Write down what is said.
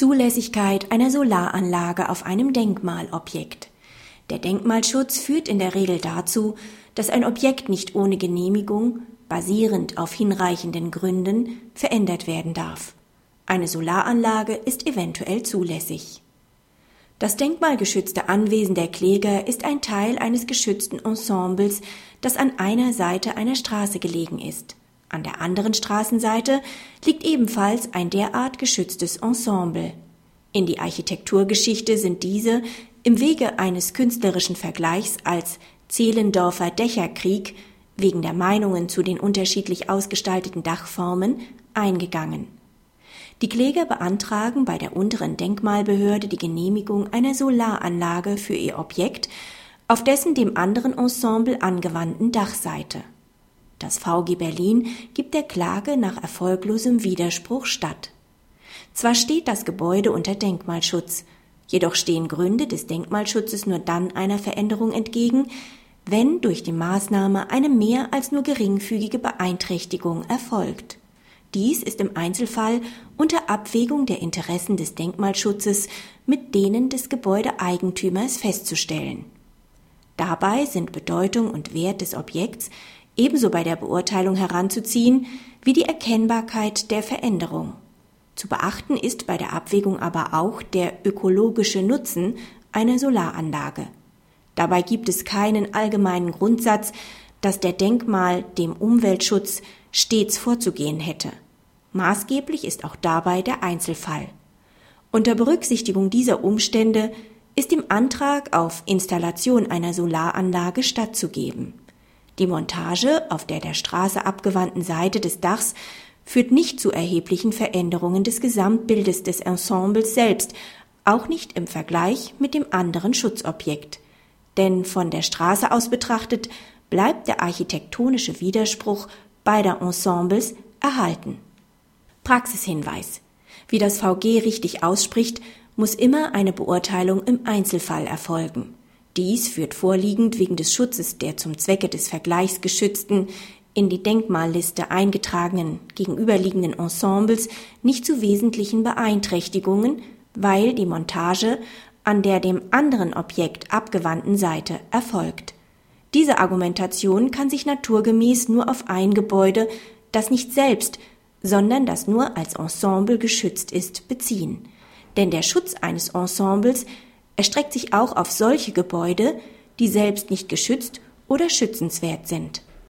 Zulässigkeit einer Solaranlage auf einem Denkmalobjekt. Der Denkmalschutz führt in der Regel dazu, dass ein Objekt nicht ohne Genehmigung, basierend auf hinreichenden Gründen, verändert werden darf. Eine Solaranlage ist eventuell zulässig. Das denkmalgeschützte Anwesen der Kläger ist ein Teil eines geschützten Ensembles, das an einer Seite einer Straße gelegen ist. An der anderen Straßenseite liegt ebenfalls ein derart geschütztes Ensemble. In die Architekturgeschichte sind diese im Wege eines künstlerischen Vergleichs als Zehlendorfer Dächerkrieg wegen der Meinungen zu den unterschiedlich ausgestalteten Dachformen eingegangen. Die Kläger beantragen bei der unteren Denkmalbehörde die Genehmigung einer Solaranlage für ihr Objekt auf dessen dem anderen Ensemble angewandten Dachseite. Das VG Berlin gibt der Klage nach erfolglosem Widerspruch statt. Zwar steht das Gebäude unter Denkmalschutz, jedoch stehen Gründe des Denkmalschutzes nur dann einer Veränderung entgegen, wenn durch die Maßnahme eine mehr als nur geringfügige Beeinträchtigung erfolgt. Dies ist im Einzelfall unter Abwägung der Interessen des Denkmalschutzes mit denen des Gebäudeeigentümers festzustellen. Dabei sind Bedeutung und Wert des Objekts ebenso bei der Beurteilung heranzuziehen wie die Erkennbarkeit der Veränderung. Zu beachten ist bei der Abwägung aber auch der ökologische Nutzen einer Solaranlage. Dabei gibt es keinen allgemeinen Grundsatz, dass der Denkmal dem Umweltschutz stets vorzugehen hätte. Maßgeblich ist auch dabei der Einzelfall. Unter Berücksichtigung dieser Umstände ist dem Antrag auf Installation einer Solaranlage stattzugeben. Die Montage auf der der Straße abgewandten Seite des Dachs führt nicht zu erheblichen Veränderungen des Gesamtbildes des Ensembles selbst, auch nicht im Vergleich mit dem anderen Schutzobjekt. Denn von der Straße aus betrachtet bleibt der architektonische Widerspruch beider Ensembles erhalten. Praxishinweis. Wie das VG richtig ausspricht, muss immer eine Beurteilung im Einzelfall erfolgen. Dies führt vorliegend wegen des Schutzes der zum Zwecke des Vergleichs geschützten, in die Denkmalliste eingetragenen gegenüberliegenden Ensembles nicht zu wesentlichen Beeinträchtigungen, weil die Montage an der dem anderen Objekt abgewandten Seite erfolgt. Diese Argumentation kann sich naturgemäß nur auf ein Gebäude, das nicht selbst, sondern das nur als Ensemble geschützt ist, beziehen. Denn der Schutz eines Ensembles erstreckt sich auch auf solche Gebäude, die selbst nicht geschützt oder schützenswert sind